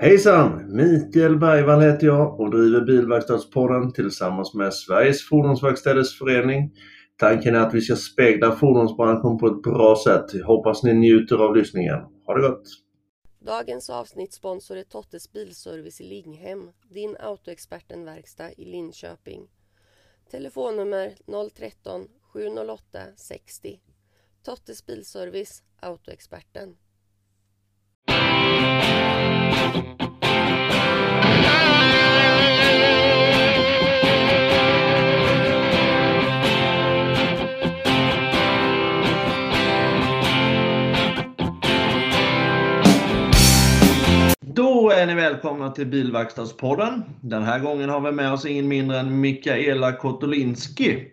Hejsan! Mikael Bergvall heter jag och driver Bilverkstadspodden tillsammans med Sveriges Fordonsverkstäders Förening. Tanken är att vi ska spegla fordonsbranschen på ett bra sätt. Hoppas ni njuter av lyssningen. Ha det gott! Dagens avsnittssponsor är Tottes Bilservice i Linghem, din autoexperten-verkstad i Linköping. Telefonnummer 013 708 60. Tottes Bilservice, Autoexperten. Är ni välkomna till Bilverkstadspodden. Den här gången har vi med oss ingen mindre än Mikaela Kotolinski.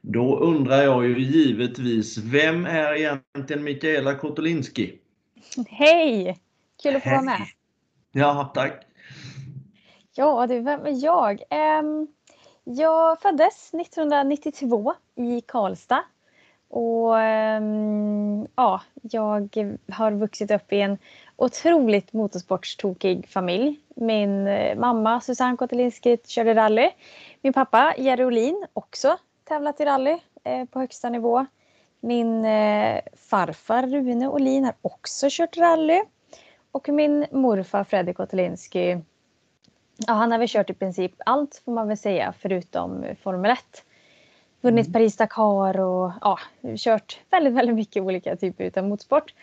Då undrar jag ju givetvis, vem är egentligen Mikaela Kotolinski? Hej! Kul att få vara med. Ja, tack. Ja, du, vem är jag? Jag föddes 1992 i Karlstad. Och ja, jag har vuxit upp i en otroligt motorsportstokig familj. Min eh, mamma Susanne Kotelinski körde rally. Min pappa Jerry Olin också tävlat i rally eh, på högsta nivå. Min eh, farfar Rune Olin har också kört rally. Och min morfar Fredrik Kotelinski, ja, han har väl kört i princip allt får man väl säga förutom Formel 1. Vunnit Mm. Paris-Dakar och ja, kört väldigt, väldigt mycket olika typer av motorsport.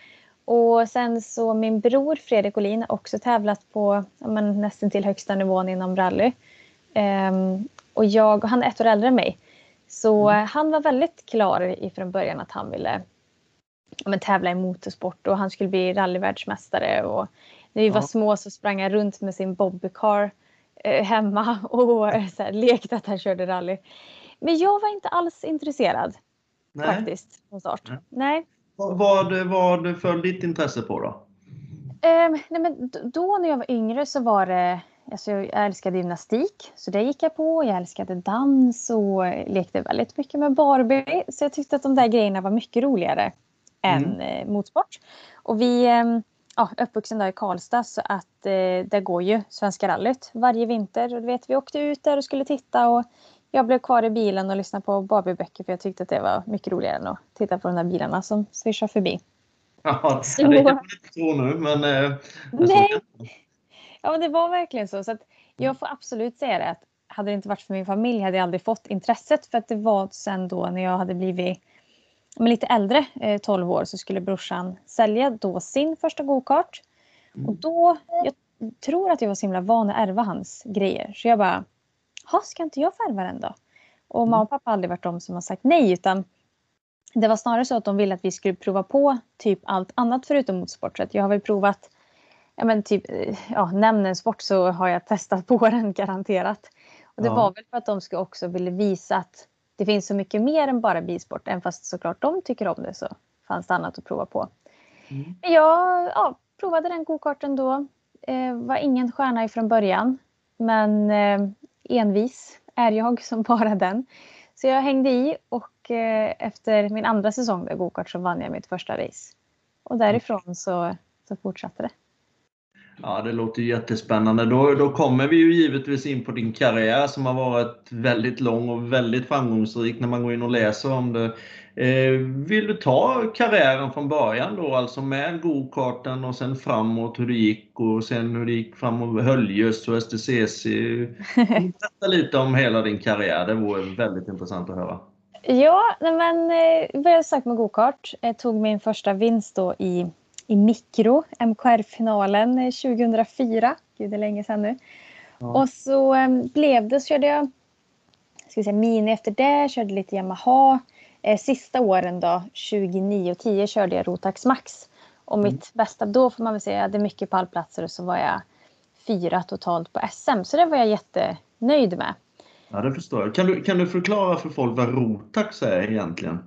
Och sen så min bror Fredrik Olin har också tävlat på men, nästan till högsta nivån inom rally. Ehm, och jag, och han är ett år äldre än mig. Så Mm. han var väldigt klar ifrån början att han ville men, tävla i motorsport och han skulle bli rallyvärldsmästare. Och när vi var Ja. små så sprang han runt med sin bobbycar eh, hemma och så här, lekte att han körde rally. Men jag var inte alls intresserad Nej. faktiskt från start. Nej. Nej. Vad, vad, föll ditt intresse på då? Ehm, nej men då när jag var yngre så var det, alltså jag älskade gymnastik så det gick jag på. Jag älskade dans och lekte väldigt mycket med Barbie. Så jag tyckte att de där grejerna var mycket roligare Mm. än eh, motorsport. Och vi, ehm, ja, uppvuxen där i Karlstad så att eh, där går ju Svenska rallyt varje vinter. Och du vet, vi åkte ut där och skulle titta och jag blev kvar i bilen och lyssnade på Barbieböcker för jag tyckte att det var mycket roligare än att titta på de där bilarna som svischar förbi. Ja, det kan man inte tro nu, men... eh, Nej. Ja, men det var verkligen så. så att jag får absolut säga det att hade det inte varit för min familj hade jag aldrig fått intresset för att det var sen då när jag hade blivit men lite äldre, eh, 12 år, så skulle brorsan sälja då sin första gokart. Mm. Och då, jag tror att jag var så himla van att ärva hans grejer. Så jag bara, ha ska inte jag få ärva den då? Och mamma och pappa har aldrig varit de som har sagt nej utan det var snarare så att de ville att vi skulle prova på typ allt annat förutom motorsport. Så jag har väl provat ja, men typ, eh, ja, nämn en sport så har jag testat på den garanterat. Och det Ja. var väl för att de skulle också ville visa att det finns så mycket mer än bara bilsport. Även fast såklart de tycker om det så fanns det annat att prova på. Mm. Men jag ja, provade den gokarten då. Eh, var ingen stjärna ifrån början. Men eh, envis är jag som bara den. Så jag hängde i och eh, efter min andra säsong där gokart så vann jag mitt första race. Och därifrån så, så fortsatte det. Ja, det låter jättespännande. Då, då kommer vi ju givetvis in på din karriär som har varit väldigt lång och väldigt framgångsrik när man går in och läser om det. Eh, vill du ta karriären från början då, alltså med gokarten och sen framåt hur det gick och sen hur det gick framåt Höljes och STCC. Berätta lite om hela din karriär, det vore väldigt intressant att höra. Ja, men eh, började sagt med gokart. Jag tog min första vinst då i, i mikro, MKR-finalen eh, 2004. Gud, det är länge sedan nu. Ja. Och så eh, blev det, så körde jag ska vi säga, Mini efter det, körde lite Yamaha. Eh, sista åren då, 2009 och 10 körde jag Rotax Max. Och Mm. mitt bästa då får man väl säga, jag hade mycket pallplatser och så var jag fyra totalt på SM. Så det var jag jättenöjd med. Ja, det förstår jag. Kan du, kan du förklara för folk vad Rotax är egentligen?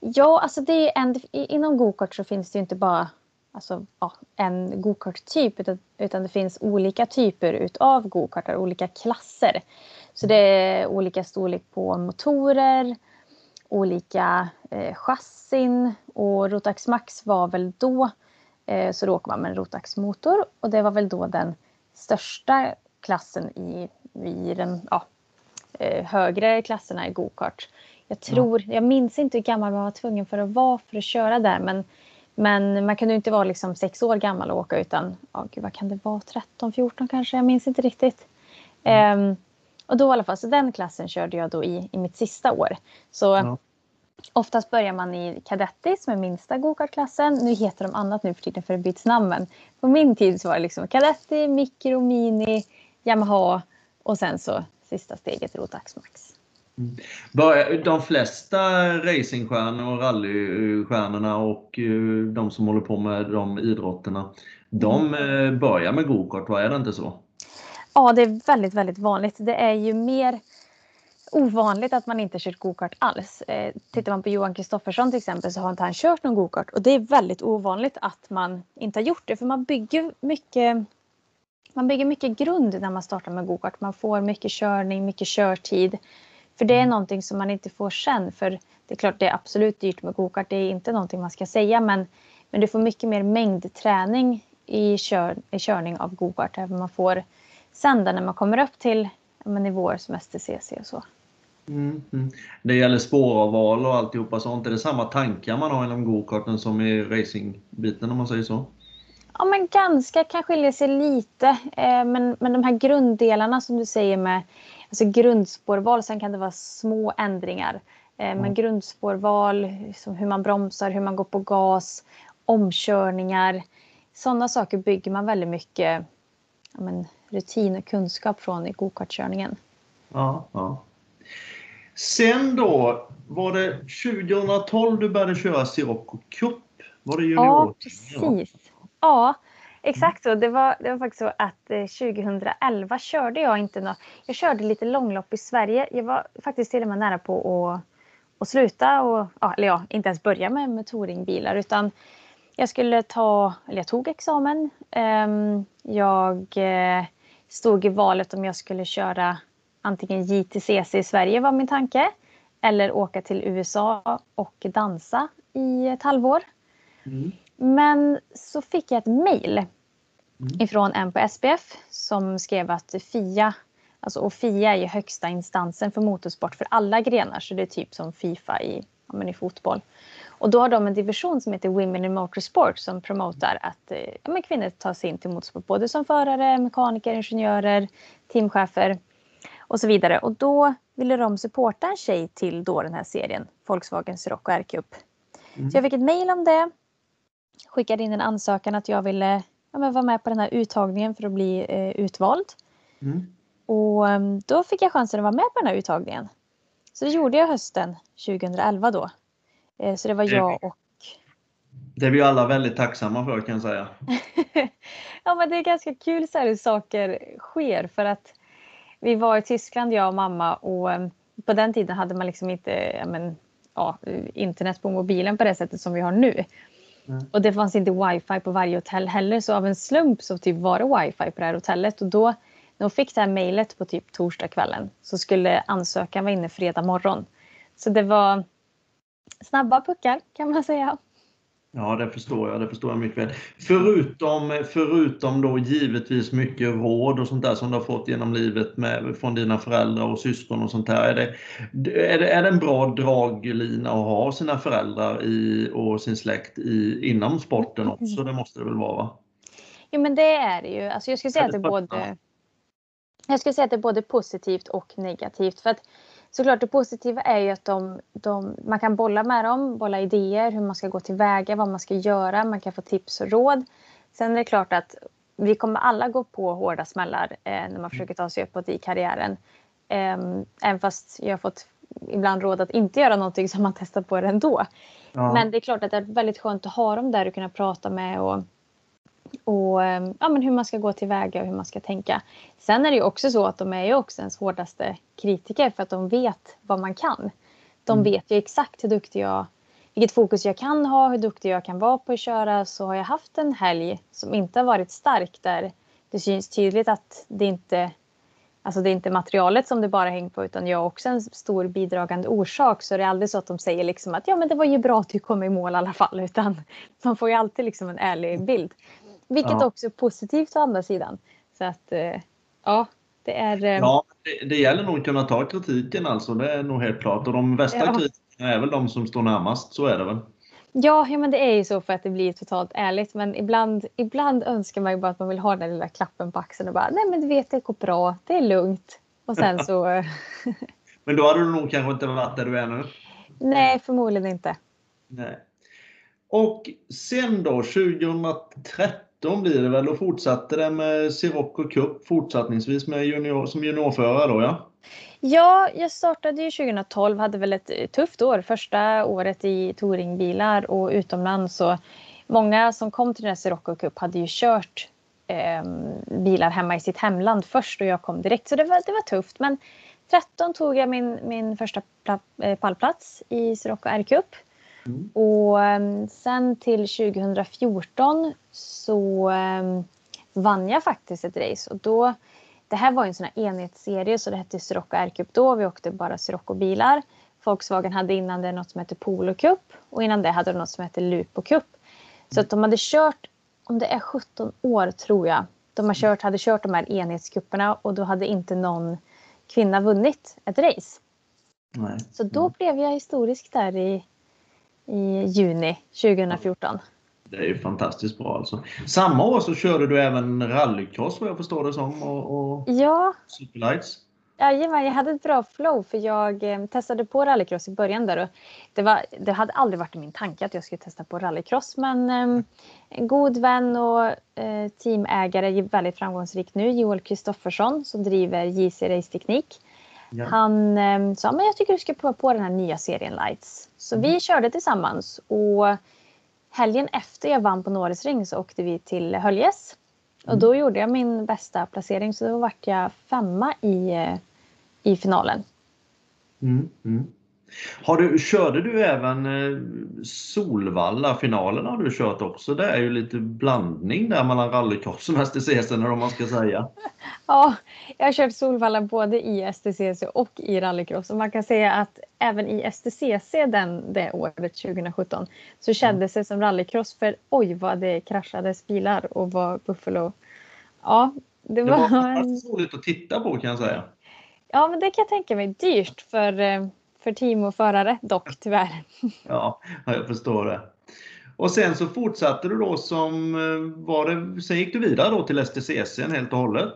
Ja, alltså det är en, inom gokart så finns det ju inte bara alltså, ja, en gokarttyp utan, utan det finns olika typer utav gokartar, olika klasser. Så det är olika storlek på motorer, olika eh, chassin och Rotax Max var väl då Eh, så åker man med en Rotax-motor och det var väl då den största klassen i, i den ja, eh, högre klasserna i gokart. Jag tror, jag minns inte hur gammal man var tvungen för att vara för att köra där men, men man kunde inte vara liksom sex år gammal och åka utan, ja gud vad kan det vara, 13, 14 kanske, jag minns inte riktigt. Mm. Um, och då i alla fall, så den klassen körde jag då i, i mitt sista år. Så ja. Oftast börjar man i Kadetti som är minsta gokartklassen. Nu heter de annat nu för tiden för det byts namn. Men på min tid så var det liksom Kadetti, Mikro, Mini, Yamaha och sen så sista steget Rotax Max. Mm. De flesta racingstjärnor och rallystjärnorna och eh, de som håller på med de idrotterna, de mm. eh, börjar med gokart, är det inte så? Ja, det är väldigt, väldigt vanligt. Det är ju mer ovanligt att man inte kört gokart alls. Eh, tittar man på Johan Kristoffersson till exempel så har inte han kört någon gokart och det är väldigt ovanligt att man inte har gjort det för man bygger mycket man bygger mycket grund när man startar med gokart. Man får mycket körning, mycket körtid. För det är mm. någonting som man inte får sen. För det är klart det är absolut dyrt med gokart. Det är inte någonting man ska säga men, men du får mycket mer mängdträning i, kör, i körning av gokart. Man får sen när man kommer upp till nivåer som STCC och så. Mm, mm. Det gäller spåravval och alltihopa sånt. Är det samma tankar man har inom gokarten som i racingbiten om man säger så? Ja men ganska, kan skilja sig lite. Eh, men, men de här grunddelarna som du säger med alltså grundspårval, sen kan det vara små ändringar. Eh, men mm. grundspårval, som hur man bromsar, hur man går på gas, omkörningar. Sådana saker bygger man väldigt mycket ja, men, rutin och kunskap från i gokartkörningen. Ja, ja. Sen då, var det 2012 du började köra Sirocco Cup? Var det junior? Ja, precis. Ja, exakt så. Det var, det var faktiskt så att 2011 eh, körde jag inte något. Jag körde lite långlopp i Sverige. Jag var faktiskt till och med nära på att, att sluta och, eller ja, inte ens börja med, med touringbilar utan jag skulle ta, eller jag tog examen. Ehm, jag eh, stod i valet om jag skulle köra antingen JTCC i Sverige var min tanke. Eller åka till USA och dansa i ett halvår. Mm. Men så fick jag ett mail mm. ifrån en på SPF som skrev att FIA, alltså och FIA är ju högsta instansen för motorsport för alla grenar så det är typ som Fifa i, ja, men i fotboll. Och då har de en division som heter Women in Motorsport som promotar att eh, ja, kvinnor tar sig in till motorsport både som förare, mekaniker, ingenjörer, teamchefer och så vidare. Och då ville de supporta en tjej till då den här serien, Volkswagen Sirocco R-Cup. Mm. Så jag fick ett mail om det. Skickade in en ansökan att jag ville ja, vara med på den här uttagningen för att bli eh, utvald. Mm. Och um, då fick jag chansen att vara med på den här uttagningen. Så det gjorde jag hösten 2011 då. Eh, så det var jag och... Det är vi alla väldigt tacksamma för kan jag säga. ja men det är ganska kul så här hur saker sker för att vi var i Tyskland jag och mamma och eh, på den tiden hade man liksom inte men, ja, internet på mobilen på det sättet som vi har nu. Mm. Och det fanns inte wifi på varje hotell heller så av en slump så typ var det wifi på det här hotellet och då när hon fick det här mejlet på typ torsdagskvällen så skulle ansökan vara inne fredag morgon. Så det var snabba puckar kan man säga. Ja, det förstår jag. Det förstår jag mycket väl. Förutom, förutom då givetvis mycket råd och sånt där som du har fått genom livet med, från dina föräldrar och syskon och sånt där. Är det, är det, är det en bra draglina att ha sina föräldrar i, och sin släkt i, inom sporten också? Det måste det väl vara? Va? Jo, men det är det ju. Alltså, jag skulle säga att det är både jag skulle säga att det är både positivt och negativt. För att såklart det positiva är ju att de, de, man kan bolla med dem, bolla idéer, hur man ska gå tillväga, vad man ska göra, man kan få tips och råd. Sen är det klart att vi kommer alla gå på hårda smällar eh, när man försöker ta sig uppåt i karriären. Eh, även fast jag har fått ibland råd att inte göra någonting som man testar på det ändå. Ja. Men det är klart att det är väldigt skönt att ha dem där och kunna prata med och och ehm, ja, men hur man ska gå tillväga och hur man ska tänka. Sen är det ju också så att de är ju också ens hårdaste kritiker för att de vet vad man kan. De mm. vet ju exakt hur duktig jag, vilket fokus jag kan ha, hur duktig jag kan vara på att köra. Så har jag haft en helg som inte har varit stark där det syns tydligt att det inte Alltså det är inte materialet som det bara hänger på utan jag är också en stor bidragande orsak. Så det är aldrig så att de säger liksom att ja men det var ju bra att du kom i mål i alla fall. Utan man får ju alltid liksom en ärlig bild. Vilket ja. också är positivt å andra sidan. Så att eh, ja, det är... Eh, ja, det, det gäller nog att kunna ta kritiken alltså. Det är nog helt klart. Och de värsta ja. kritikerna är väl de som står närmast. Så är det väl. Ja, ja, men det är ju så för att det blir totalt ärligt. Men ibland, ibland önskar man ju bara att man vill ha den lilla klappen på axeln och bara nej men du vet det går bra, det är lugnt. Och sen så... men då hade du nog kanske inte varit där du är nu? Nej, förmodligen inte. Nej. Och sen då 2013 blir det väl, och fortsatte det med Sirocco Cup fortsättningsvis med junior, som juniorförare då ja? Ja, jag startade ju 2012, hade väl ett eh, tufft år. Första året i touringbilar och utomlands. Så många som kom till den här Sirocco Cup hade ju kört eh, bilar hemma i sitt hemland först och jag kom direkt. Så det var, det var tufft. Men 13 tog jag min, min första eh, pallplats i Sirocco R-cup. Mm. Och eh, sen till 2014 så eh, vann jag faktiskt ett race och då det här var en sån här enhetsserie så det hette Sirocco R-cup då. Vi åkte bara Sirocco-bilar. Volkswagen hade innan det något som hette Polo Cup och innan det hade de något som hette Lupo Cup. Så att de hade kört, om det är 17 år tror jag, de har kört, hade kört de här enhetskupperna och då hade inte någon kvinna vunnit ett race. Nej. Så då mm. blev jag historisk där i, i juni 2014. Det är ju fantastiskt bra alltså. Samma år så körde du även rallycross vad jag förstår det som och, och ja. Superlights. Jajamän, jag hade ett bra flow för jag eh, testade på rallycross i början där. Och det, var, det hade aldrig varit min tanke att jag skulle testa på rallycross men eh, en god vän och eh, teamägare, väldigt framgångsrik nu, Joel Kristoffersson som driver JC Race Teknik. Ja. Han eh, sa men jag tycker du ska prova på den här nya serien Lights. Så mm. vi körde tillsammans och helgen efter jag vann på Norris Ring så åkte vi till Höljes. Och mm. då gjorde jag min bästa placering så då vart jag femma i, eh, i finalen. Mm, mm. Har du, körde du även eh, Solvalla-finalen har du kört också? Det är ju lite blandning där mellan rallycross och STCC om man ska säga. Ja, jag har kört Solvalla både i STCC och i rallycross och man kan säga att även i STCC den, det året 2017 så kändes det som rallycross för oj vad det kraschades bilar och var Buffalo. Ja, det var, det var roligt att titta på kan jag säga. Ja, men det kan jag tänka mig. Dyrt för eh, för team och förare dock tyvärr. Ja, jag förstår det. Och sen så fortsatte du då som, eh, var det, sen gick du vidare då till STCC helt och hållet?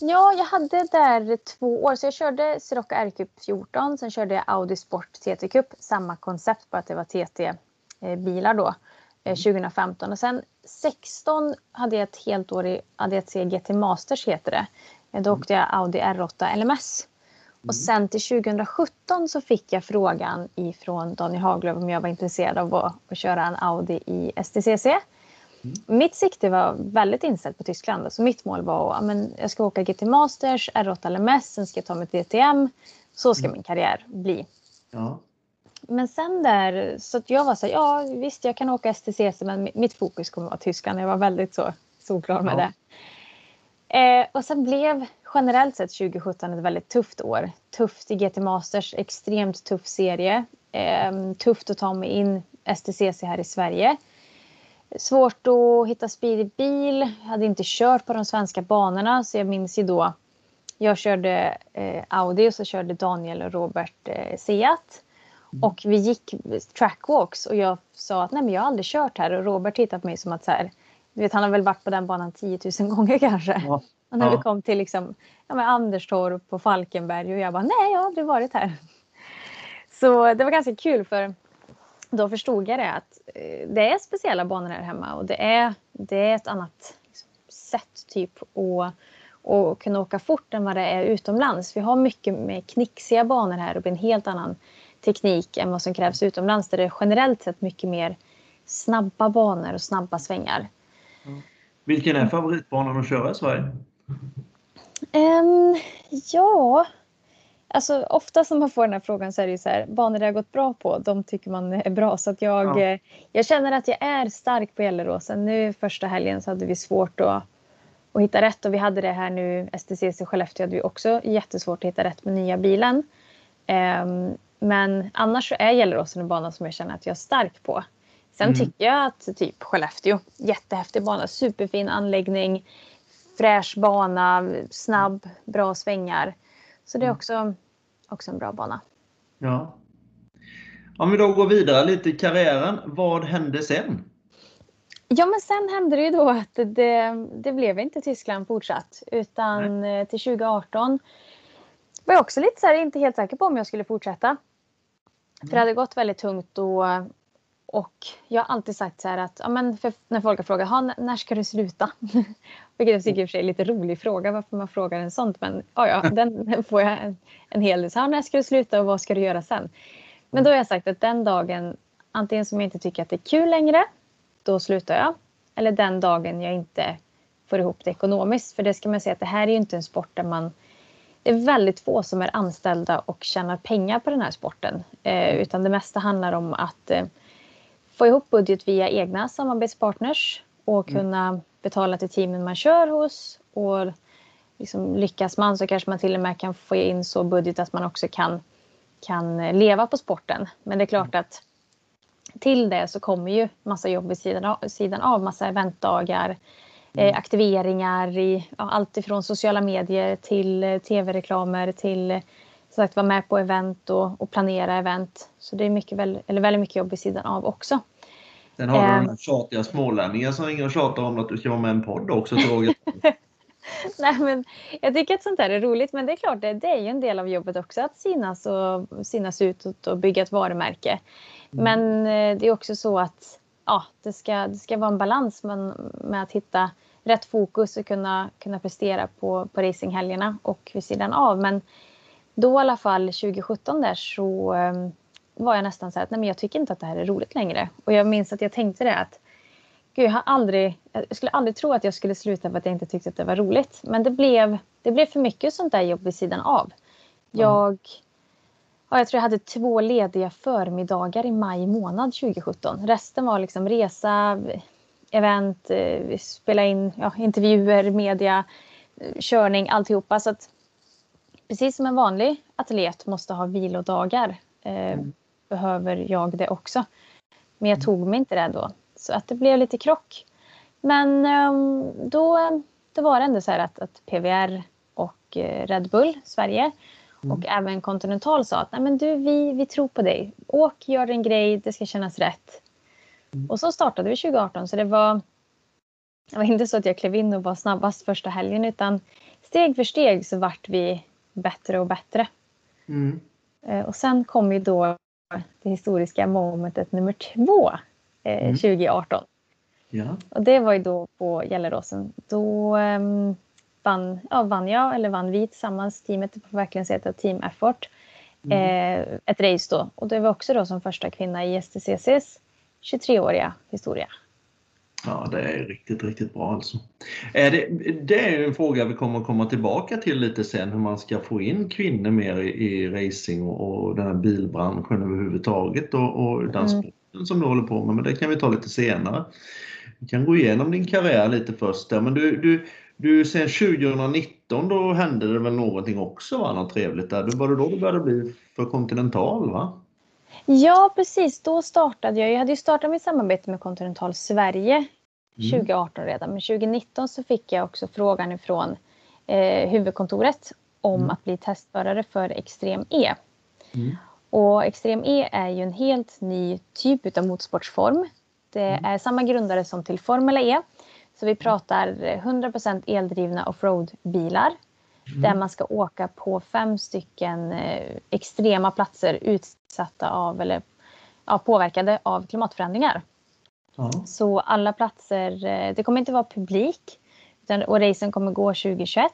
Ja, jag hade där två år. Så jag körde Sirocco R-Cup 14, sen körde jag Audi Sport TT Cup. Samma koncept, bara att det var TT-bilar då. 2015 mm. och sen 16 hade jag ett helt år i ADAC GT Masters heter det. Då åkte jag Audi R8 LMS. Och sen till 2017 så fick jag frågan ifrån Daniel Haglöf om jag var intresserad av att, att köra en Audi i STCC. Mm. Mitt sikte var väldigt inställt på Tyskland. Så mitt mål var att men, jag ska åka GT Masters, R8 LMS, sen ska jag ta till DTM. Så ska mm. min karriär bli. Ja. Men sen där, så jag var så här, ja visst jag kan åka STCC men mitt fokus kommer att vara Tyskland. Jag var väldigt så solklar med ja. det. Eh, och sen blev generellt sett 2017 ett väldigt tufft år. Tufft i GT Masters, extremt tuff serie. Eh, tufft att ta mig in STCC här i Sverige. Svårt att hitta speed i bil. Jag hade inte kört på de svenska banorna så jag minns ju då jag körde eh, Audi och så körde Daniel och Robert eh, Seat. Mm. Och vi gick trackwalks och jag sa att nej men jag har aldrig kört här och Robert tittade på mig som att så här, du vet, han har väl varit på den banan 10 000 gånger kanske. Ja. Och när ja. vi kom till liksom, ja, men Anderstorp på Falkenberg och jag bara nej, jag har aldrig varit här. Så det var ganska kul för då förstod jag det att eh, det är speciella banor här hemma och det är, det är ett annat liksom, sätt typ att och kunna åka fort än vad det är utomlands. Vi har mycket med knixiga banor här och en helt annan teknik än vad som krävs utomlands där det är generellt sett mycket mer snabba banor och snabba svängar. Vilken är favoritbanan att köra i Sverige? Um, ja, alltså oftast när man får den här frågan så är det ju så här, banor det har gått bra på, de tycker man är bra. Så att jag, ja. jag känner att jag är stark på Gelleråsen. Nu första helgen så hade vi svårt att, att hitta rätt. Och vi hade det här nu, STCC Skellefteå hade vi också jättesvårt att hitta rätt med nya bilen. Um, men annars så är Gelleråsen en bana som jag känner att jag är stark på. Sen mm. tycker jag att typ Skellefteå, jättehäftig bana, superfin anläggning, fräsch bana, snabb, bra svängar. Så det är mm. också, också en bra bana. Ja. Om vi då går vidare lite i karriären, vad hände sen? Ja men sen hände det ju då att det, det blev inte Tyskland fortsatt utan Nej. Eh, till 2018 var jag också lite så här, inte helt säker på om jag skulle fortsätta. Mm. För det hade gått väldigt tungt då och jag har alltid sagt så här att ja, men när folk har frågat när ska du sluta? Vilket jag tycker i och för sig är en lite rolig fråga varför man frågar en sånt. Men ja, ja den får jag en, en hel del. Så, när ska du sluta och vad ska du göra sen? Men då har jag sagt att den dagen antingen som jag inte tycker att det är kul längre då slutar jag. Eller den dagen jag inte får ihop det ekonomiskt. För det ska man säga att det här är ju inte en sport där man det är väldigt få som är anställda och tjänar pengar på den här sporten. Eh, utan det mesta handlar om att eh, få ihop budget via egna samarbetspartners och mm. kunna mm. betala till teamen man kör hos. Och liksom lyckas man så kanske man till och med kan få in så budget att man också kan, kan leva på sporten. Men det är klart mm. att till det så kommer ju massa jobb vid sidan av, sidan av massa eventdagar, eh, mm. aktiveringar i ja, allt ifrån sociala medier till eh, tv-reklamer till eh, sagt vara med på event och, och, planera event. Så det är mycket, eller väldigt mycket jobb vid sidan av också. Sen har du den tjatiga smålänningen som ringer och tjatar om att du ska vara med i en podd också. Nej, men jag tycker att sånt här är roligt men det är klart det, det är ju en del av jobbet också att synas och synas utåt och bygga ett varumärke. Mm. Men eh, det är också så att ja, det, ska, det ska vara en balans med, med att hitta rätt fokus och kunna, kunna prestera på, på racinghelgerna och vid sidan av. Men då i alla fall 2017 där så um, var jag nästan så här att nej men jag tycker inte att det här är roligt längre. Och jag minns att jag tänkte det att gud, jag, har aldrig, jag skulle aldrig tro att jag skulle sluta för att jag inte tyckte att det var roligt. Men det blev, det blev för mycket sånt där jobb vid sidan av. Jag, ja, jag tror jag hade två lediga förmiddagar i maj månad 2017. Resten var liksom resa, event, eh, spela in ja, intervjuer, media, eh, körning, alltihopa. Så att, precis som en vanlig atlet måste ha vilodagar eh, mm. behöver jag det också. Men jag mm. tog mig inte det då. Så att det blev lite krock. Men ehm, då, då var det ändå så här att, att PVR och eh, Red Bull Sverige mm. och även Continental sa att Nej, men du, vi, vi tror på dig. Åk, gör en grej, det ska kännas rätt. Mm. Och så startade vi 2018 så det var, det var inte så att jag klev in och var snabbast första helgen utan steg för steg så vart vi bättre och bättre. Mm. Eh, och sen kom ju då det historiska momentet nummer två eh, mm. 2018. Ja. Och det var ju då på Gelleråsen. Då um, vann, ja, vann jag, eller vann vi tillsammans, teamet på verkligen säga Team Effort, mm. eh, ett race då. Och det var också då som första kvinna i STCCs 23-åriga historia. Ja, det är riktigt, riktigt bra alltså. Är det, det är en fråga vi kommer att komma tillbaka till lite sen, hur man ska få in kvinnor mer i, i racing och, och den här bilbranschen överhuvudtaget och, och den mm. sporten som du håller på med, men det kan vi ta lite senare. Vi kan gå igenom din karriär lite först där, men du, du, du sen 2019 då hände det väl någonting också, va? något trevligt där? Var det då det började bli för Continental? va? Ja, precis. Då startade jag. Jag hade ju startat mitt samarbete med Continental Sverige mm. 2018 redan. Men 2019 så fick jag också frågan ifrån eh, huvudkontoret om mm. att bli testförare för Extrem E. Mm. Och Extrem E är ju en helt ny typ av motorsportsform. Det mm. är samma grundare som till Formula E. Så vi pratar 100% eldrivna offroad-bilar Mm. Där man ska åka på fem stycken eh, extrema platser utsatta av eller ja, påverkade av klimatförändringar. Ja. Så alla platser, eh, det kommer inte vara publik utan, och racen kommer gå 2021.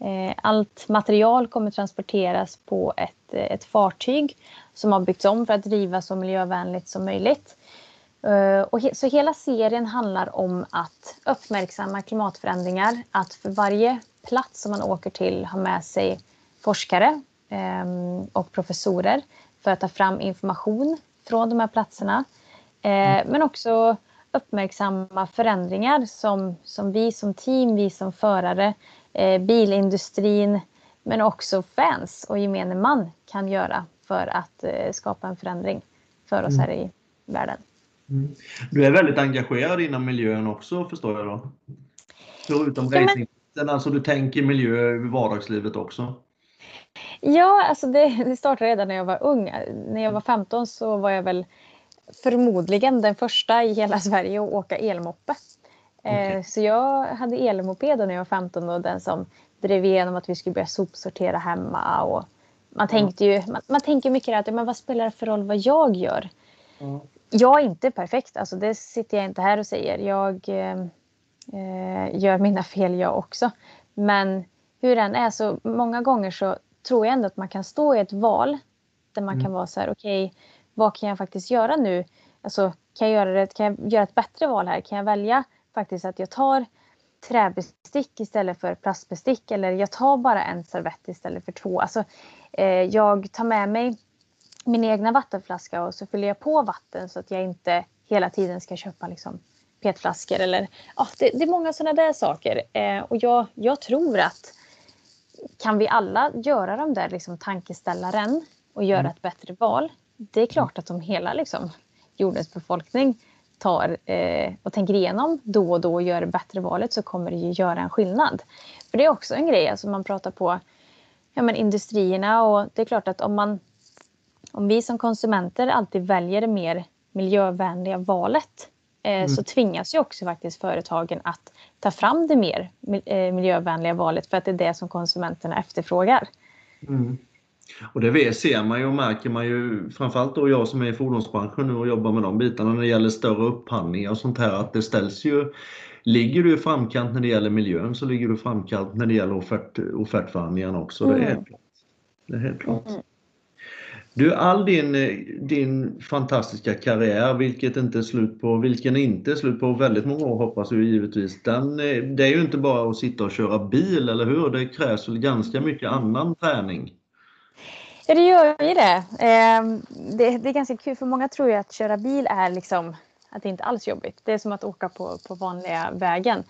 Eh, allt material kommer transporteras på ett, ett fartyg som har byggts om för att driva så miljövänligt som möjligt. Och så hela serien handlar om att uppmärksamma klimatförändringar, att för varje plats som man åker till har med sig forskare ehm, och professorer för att ta fram information från de här platserna. Eh, mm. Men också uppmärksamma förändringar som, som vi som team, vi som förare, eh, bilindustrin men också fans och gemene man kan göra för att eh, skapa en förändring för oss här i världen. Mm. Du är väldigt engagerad inom miljön också förstår jag då? Förutom ja, racingen, men... alltså du tänker miljö i vardagslivet också? Ja, alltså det, det startade redan när jag var ung. När jag var 15 så var jag väl förmodligen den första i hela Sverige att åka elmoppe. Eh, okay. Så jag hade elmoped när jag var 15 och den som drev igenom att vi skulle börja sopsortera hemma. Och man tänkte ju man, man tänker mycket att men vad spelar det för roll vad jag gör? Mm. Jag är inte perfekt, alltså det sitter jag inte här och säger. Jag eh, gör mina fel jag också. Men hur den är så många gånger så tror jag ändå att man kan stå i ett val där man mm. kan vara så här okej okay, vad kan jag faktiskt göra nu? Alltså kan jag göra, det, kan jag göra ett bättre val här? Kan jag välja faktiskt att jag tar träbestick istället för plastbestick eller jag tar bara en servett istället för två. Alltså, eh, jag tar med mig min egna vattenflaska och så fyller jag på vatten så att jag inte hela tiden ska köpa liksom, petflaskor eller ja, det, det är många sådana där saker. Eh, och jag, jag tror att kan vi alla göra de där liksom, tankeställaren och göra mm. ett bättre val. Det är klart att om hela liksom, jordens befolkning tar eh, och tänker igenom då och då och gör det bättre valet så kommer det ju göra en skillnad. För det är också en grej, alltså man pratar på ja, men industrierna och det är klart att om man om vi som konsumenter alltid väljer det mer miljövänliga valet mm. så tvingas ju också faktiskt företagen att ta fram det mer eh, miljövänliga valet för att det är det som konsumenterna efterfrågar. Mm. Och det ser man ju och märker man ju, framförallt då jag som är i fordonsbranschen nu och jobbar med de bitarna när det gäller större upphandlingar och sånt här, att det ställs ju Ligger du i framkant när det gäller miljön så ligger du i framkant när det gäller offert, offertförhandlingarna också. Mm. Det, är helt klart. det är helt klart. Mm. Du, all din, eh, din fantastiska karriär, vilket inte är slut på, vilken inte är slut på väldigt många år hoppas vi givetvis. Den, eh, det är ju inte bara att sitta och köra bil, eller hur? Det krävs väl ganska mycket annan träning? Ja, det gör ju det. Ehm, det. Det är ganska kul, för många tror ju att köra bil är liksom, att det inte alls är jobbigt. Det är som att åka på, på vanliga vägen.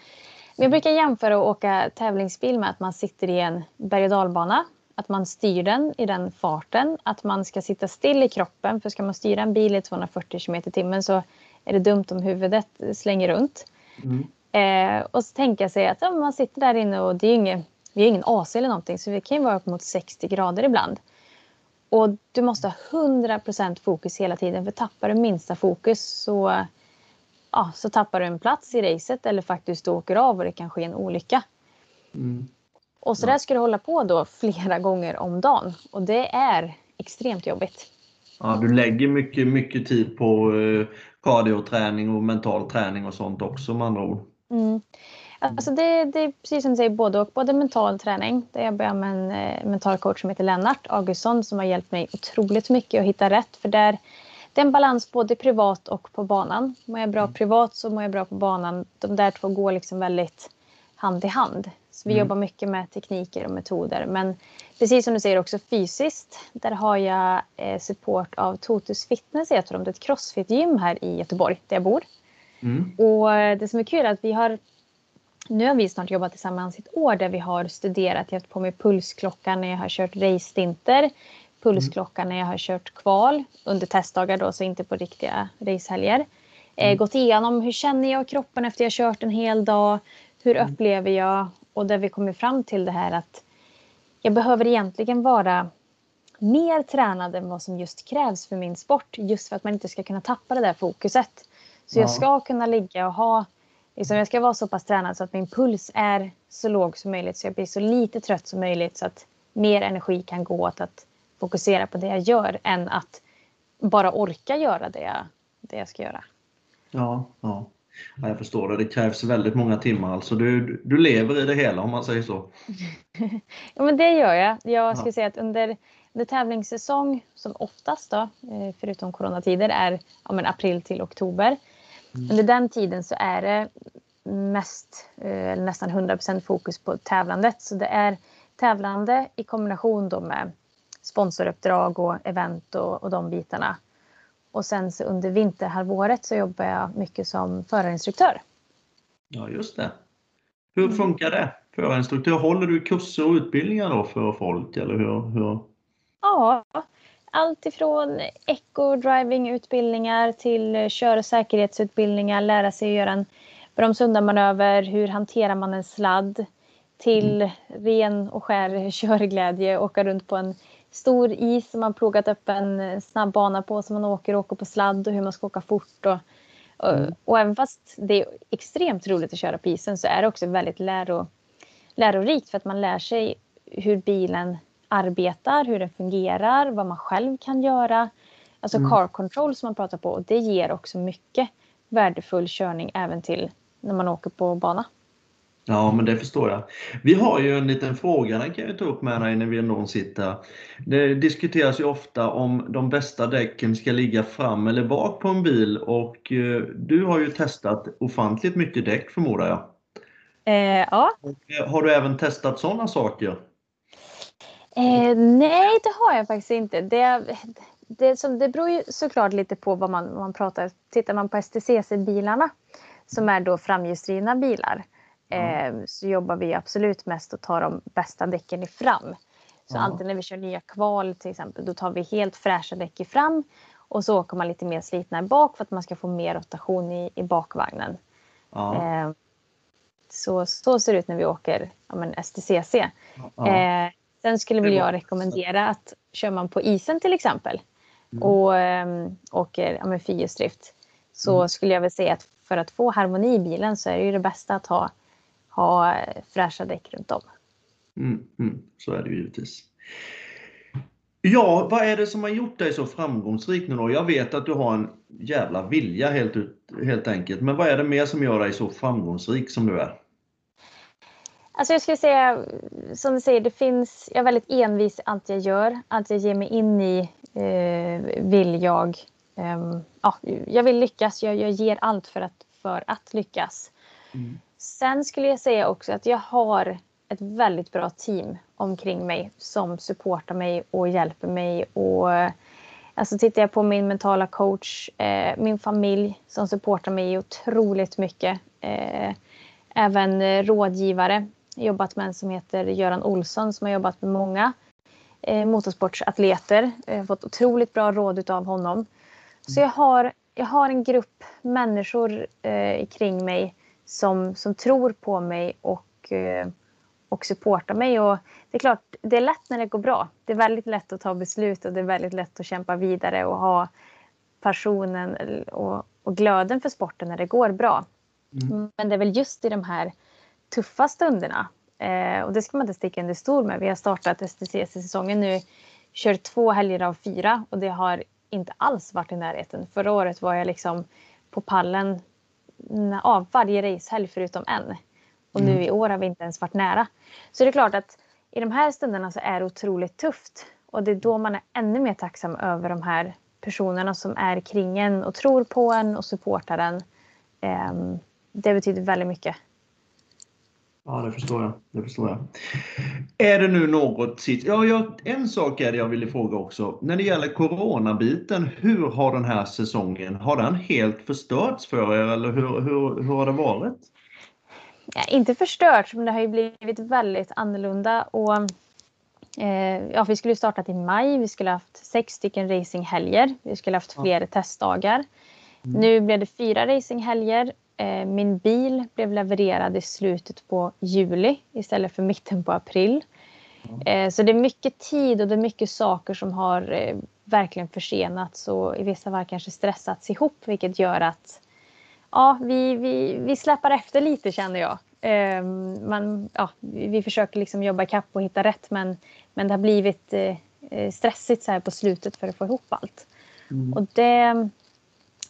Men jag brukar jämföra att åka tävlingsbil med att man sitter i en berg och dalbana. Att man styr den i den farten. Att man ska sitta still i kroppen. För ska man styra en bil i 240 km i timmen så är det dumt om huvudet slänger runt. Mm. Eh, och så tänka sig att ja, man sitter där inne och det är ingen, vi har ingen AC eller någonting så vi kan ju vara upp mot 60 grader ibland. Och du måste ha 100% fokus hela tiden för tappar du minsta fokus så, ja, så tappar du en plats i racet eller faktiskt du åker av och det kan ske en olycka. Mm. Och så där ska du hålla på då flera gånger om dagen och det är extremt jobbigt. Ja, du lägger mycket, mycket tid på eh, kardioträning och mental träning och sånt också med andra ord. Mm. Alltså det, det, är precis som du säger, både och. Både mental träning, där jag börjar med en eh, mental coach som heter Lennart Augustsson som har hjälpt mig otroligt mycket att hitta rätt. För där, det är en balans både privat och på banan. Mår jag bra mm. privat så mår jag bra på banan. De där två går liksom väldigt hand i hand. Så vi mm. jobbar mycket med tekniker och metoder. Men precis som du säger också fysiskt. Där har jag eh, support av Totus Fitness heter de. Det är ett crossfit-gym här i Göteborg där jag bor. Mm. Och eh, det som är kul är att vi har nu har vi snart jobbat tillsammans ett år där vi har studerat. Jag har haft på mig pulsklockan när jag har kört race-stinter. Pulsklockan när jag har kört kval under testdagar då, så inte på riktiga racehelger. Eh, mm. gått igenom hur känner jag kroppen efter jag kört en hel dag? Hur mm. upplever jag? Och där vi kommer fram till det här att jag behöver egentligen vara mer tränad än vad som just krävs för min sport. Just för att man inte ska kunna tappa det där fokuset. Så ja. jag ska kunna ligga och ha Liksom jag ska vara så pass tränad så att min puls är så låg som möjligt så jag blir så lite trött som möjligt så att mer energi kan gå åt att fokusera på det jag gör än att bara orka göra det jag, det jag ska göra. Ja, ja. Ja, jag förstår det. Det krävs väldigt många timmar. Alltså du, du lever i det hela om man säger så. ja, men det gör jag. Jag skulle ja. säga att under, under tävlingssäsong, som oftast då, eh, förutom coronatider, är ja, men april till oktober Mm. Under den tiden så är det mest, eh, nästan 100% fokus på tävlandet. Så det är tävlande i kombination då med sponsoruppdrag och event och, och de bitarna. Och sen så under vinterhalvåret så jobbar jag mycket som förarinstruktör. Ja, just det. Hur funkar det? Förarinstruktör, håller du kurser och utbildningar då för folk eller hur? hur? Ja, allt ifrån eco-driving-utbildningar till kör och säkerhetsutbildningar, lära sig att göra en bromsundanmanöver, hur hanterar man en sladd, till mm. ren och skär körglädje, åka runt på en stor is som man plogat upp en snabb bana på som man åker och åker på sladd och hur man ska åka fort. Och, och, mm. och även fast det är extremt roligt att köra på isen så är det också väldigt läro, lärorikt för att man lär sig hur bilen arbetar, hur den fungerar, vad man själv kan göra. Alltså mm. car control som man pratar på det ger också mycket värdefull körning även till när man åker på bana. Ja, men det förstår jag. Vi har ju en liten fråga, den kan jag ta upp med dig när vi någon sitter. Det diskuteras ju ofta om de bästa däcken ska ligga fram eller bak på en bil och eh, du har ju testat ofantligt mycket däck förmodar jag? Eh, ja. Eh, har du även testat sådana saker? Eh, nej, det har jag faktiskt inte. Det, det, som, det beror ju såklart lite på vad man, man pratar Tittar man på STCC-bilarna som är då framhjulsdrivna bilar mm. så jobbar vi absolut mest att ta de bästa däcken i fram. Så mm. alltid när vi kör nya kval till exempel, då tar vi helt fräscha däck i fram och så åker man lite mer slitna i bak för att man ska få mer rotation i, i bakvagnen. Eh, så, så ser det ut när vi åker ja, men STCC. Eh, sen skulle väl jag rekommendera att kör man på isen till exempel mm. och eh, åker ja, fyrhjulsdrift så mm. skulle jag väl säga att för att få harmoni i bilen så är det ju det bästa att ha ha fräscha däck runt om. Mm, mm, så är det givetvis. Ja, vad är det som har gjort dig så framgångsrik nu då? Jag vet att du har en jävla vilja helt, ut, helt enkelt. Men vad är det mer som gör dig så framgångsrik som du är? Alltså jag skulle säga, som du säger, det finns, jag är väldigt envis i allt jag gör. Allt jag ger mig in i eh, vill jag, eh, ja, jag vill lyckas. Jag, jag ger allt för att, för att lyckas. Mm. Sen skulle jag säga också att jag har ett väldigt bra team omkring mig som supportar mig och hjälper mig. Och, alltså tittar jag på min mentala coach, eh, min familj som supportar mig otroligt mycket. Eh, även rådgivare. Jag har jobbat med en som heter Göran Olsson som har jobbat med många eh, motorsportsatleter. Jag har fått otroligt bra råd av honom. Så jag har, jag har en grupp människor eh, kring mig som, som tror på mig och, eh, och supportar mig. Och det är klart, det är lätt när det går bra. Det är väldigt lätt att ta beslut och det är väldigt lätt att kämpa vidare och ha passionen och, och glöden för sporten när det går bra. Mm. Men det är väl just i de här tuffa stunderna eh, och det ska man inte sticka under stol med. Vi har startat STCC-säsongen nu, kört två helger av fyra och det har inte alls varit i närheten. Förra året var jag liksom på pallen ja, varje racehelg förutom en. Och nu mm. i år har vi inte ens varit nära. Så det är klart att i de här stunderna så är det otroligt tufft. Och det är då man är ännu mer tacksam över de här personerna som är kring en och tror på en och supportar en. Ehm, det betyder väldigt mycket. Ja, det förstår jag. Det förstår jag. Är det nu något Ja, jag, en sak är det jag ville fråga också. När det gäller coronabiten, hur har den här säsongen, har den helt förstörts för er eller hur, hur, hur har det varit? Ja, inte förstörts, men det har ju blivit väldigt annorlunda. Och, eh, ja, vi skulle startat i maj, vi skulle haft sex stycken racinghelger, vi skulle haft fler ja. testdagar. Mm. Nu blev det fyra racinghelger min bil blev levererad i slutet på juli istället för mitten på april. Mm. Så det är mycket tid och det är mycket saker som har eh, verkligen försenats och i vissa fall kanske stressats ihop vilket gör att ja, vi, vi, vi släpar efter lite känner jag. Man, ja, vi försöker liksom jobba ikapp och hitta rätt men, men det har blivit stressigt så här på slutet för att få ihop allt. Mm. Och det,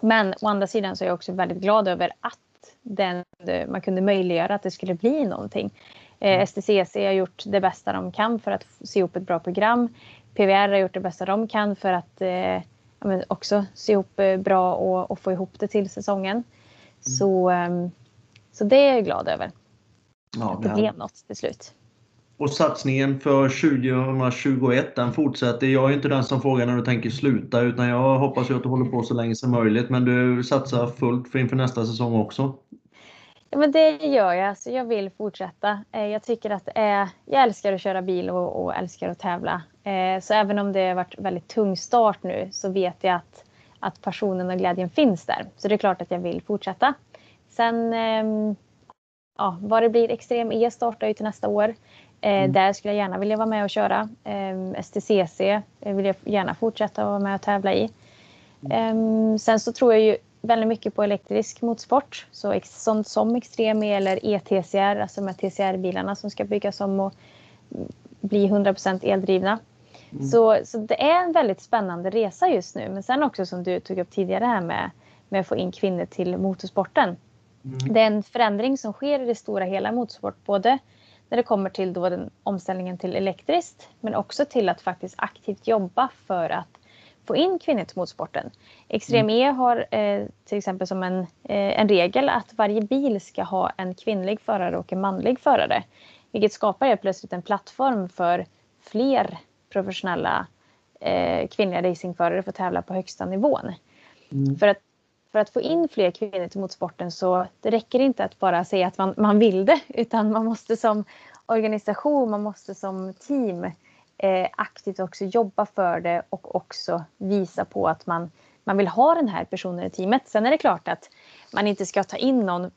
men å andra sidan så är jag också väldigt glad över att den, man kunde möjliggöra att det skulle bli någonting. Eh, mm. STCC har gjort det bästa de kan för att se ihop ett bra program. PVR har gjort det bästa de kan för att eh, också se ihop eh, bra och, och, få ihop det till säsongen. Mm. Så, um, så det är jag glad över. Ja, att det blev något till slut. Och satsningen för 2021 den fortsätter. Jag är inte den som frågar när du tänker sluta utan jag hoppas ju att du håller på så länge som möjligt. Men du satsar fullt för inför nästa säsong också. Ja, men det gör jag. Alltså, jag vill fortsätta. Eh, jag tycker att eh, jag älskar att köra bil och, och älskar att tävla. Eh, så även om det har varit väldigt tung start nu så vet jag att, att passionen och glädjen finns där. Så det är klart att jag vill fortsätta. Sen eh, ja, vad det blir, Extrem E startar ju till nästa år. Eh, mm. Där skulle jag gärna vilja vara med och köra. Eh, STCC vill jag gärna fortsätta vara med och tävla i. Eh, sen så tror jag ju väldigt mycket på elektrisk motorsport. Så som, som Extrem eller ETCR, alltså de TCR-bilarna som ska byggas om och bli 100% eldrivna. Mm. Så, så det är en väldigt spännande resa just nu. Men sen också som du tog upp tidigare här med, med att få in kvinnor till motorsporten. Mm. Det är en förändring som sker i det stora hela motorsport. Både när det kommer till då den omställningen till elektriskt men också till att faktiskt aktivt jobba för att få in kvinnor till motorsporten. Extrem E har eh, till exempel som en, eh, en regel att varje bil ska ha en kvinnlig förare och en manlig förare. Vilket skapar helt plötsligt en plattform för fler professionella eh, kvinnliga racingförare för att tävla på högsta nivån. Mm. För att för att få in fler kvinnor till motorsporten så det räcker inte att bara säga att man, man vill det utan man måste som organisation, man måste som team eh, aktivt också jobba för det och också visa på att man, man vill ha den här personen i teamet. Sen är det klart att man inte ska ta in någon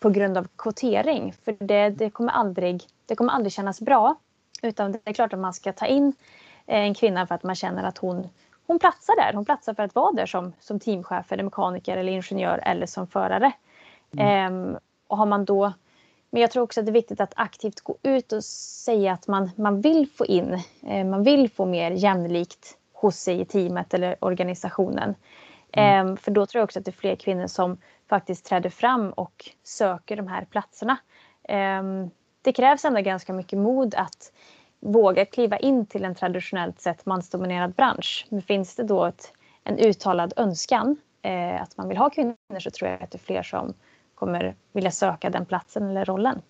på grund av kvotering för det, det, kommer, aldrig, det kommer aldrig kännas bra. Utan det är klart att man ska ta in eh, en kvinna för att man känner att hon hon platsar där. Hon platsar för att vara där som, som teamchef eller mekaniker eller ingenjör eller som förare. Mm. Ehm, och har man då men jag tror också att det är viktigt att aktivt gå ut och säga att man, man vill få in, eh, man vill få mer jämlikt hos sig i teamet eller organisationen. Mm. Eh, för då tror jag också att det är fler kvinnor som faktiskt träder fram och söker de här platserna. Eh, det krävs ändå ganska mycket mod att våga kliva in till en traditionellt sett mansdominerad bransch. Men finns det då ett, en uttalad önskan eh, att man vill ha kvinnor så tror jag att det är fler som kommer vilja söka den platsen eller rollen.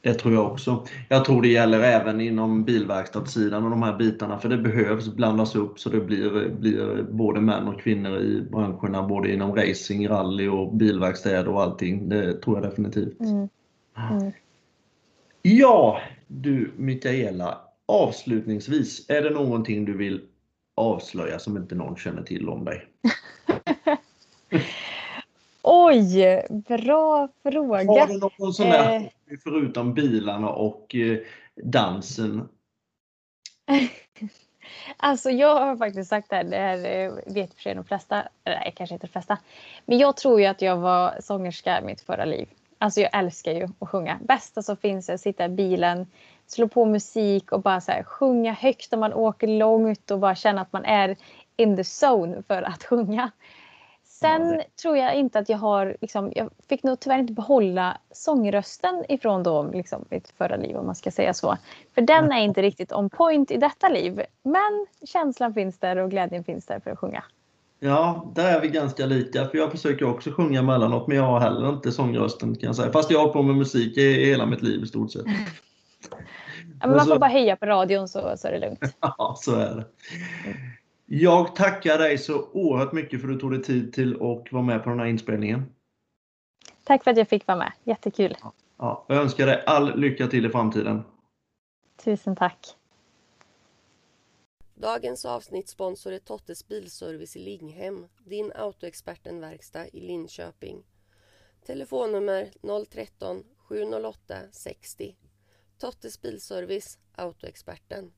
Det tror jag också. Jag tror det gäller även inom bilverkstadssidan och de här bitarna för det behövs blandas upp så det blir, blir både män och kvinnor i branscherna både inom racing, rally och bilverkstäder och allting. Det tror jag definitivt. Mm. Mm. Ja, du Mikaela, avslutningsvis, är det någonting du vill avslöja som inte någon känner till om dig? Oj, bra fråga. Har du någon sån där eh... förutom bilarna och eh, dansen? Alltså jag har faktiskt sagt det här, det här eh, vet för sig de flesta, nej kanske inte de flesta. Men jag tror ju att jag var sångerska i mitt förra liv. Alltså jag älskar ju att sjunga. Bästa som finns är att sitta i bilen, slå på musik och bara så här, sjunga högt om man åker långt och bara känna att man är in the zone för att sjunga. Sen tror jag inte att jag har, liksom, jag fick nog tyvärr inte behålla sångrösten ifrån då, liksom, mitt förra liv om man ska säga så. För den är inte riktigt on point i detta liv. Men känslan finns där och glädjen finns där för att sjunga. Ja, där är vi ganska lika. För jag försöker också sjunga emellanåt, men jag har heller inte sångrösten kan jag säga. Fast jag har på med musik i hela mitt liv i stort sett. Ja, men man får bara höja på radion så, så är det lugnt. Ja, så är det. Jag tackar dig så oerhört mycket för att du tog dig tid till att vara med på den här inspelningen. Tack för att jag fick vara med. Jättekul. Ja, jag önskar dig all lycka till i framtiden. Tusen tack. Dagens avsnittssponsor är Tottes Bilservice i Linghem, din Autoexperten-verkstad i Linköping. Telefonnummer 013 708 60. Tottes Bilservice, Autoexperten.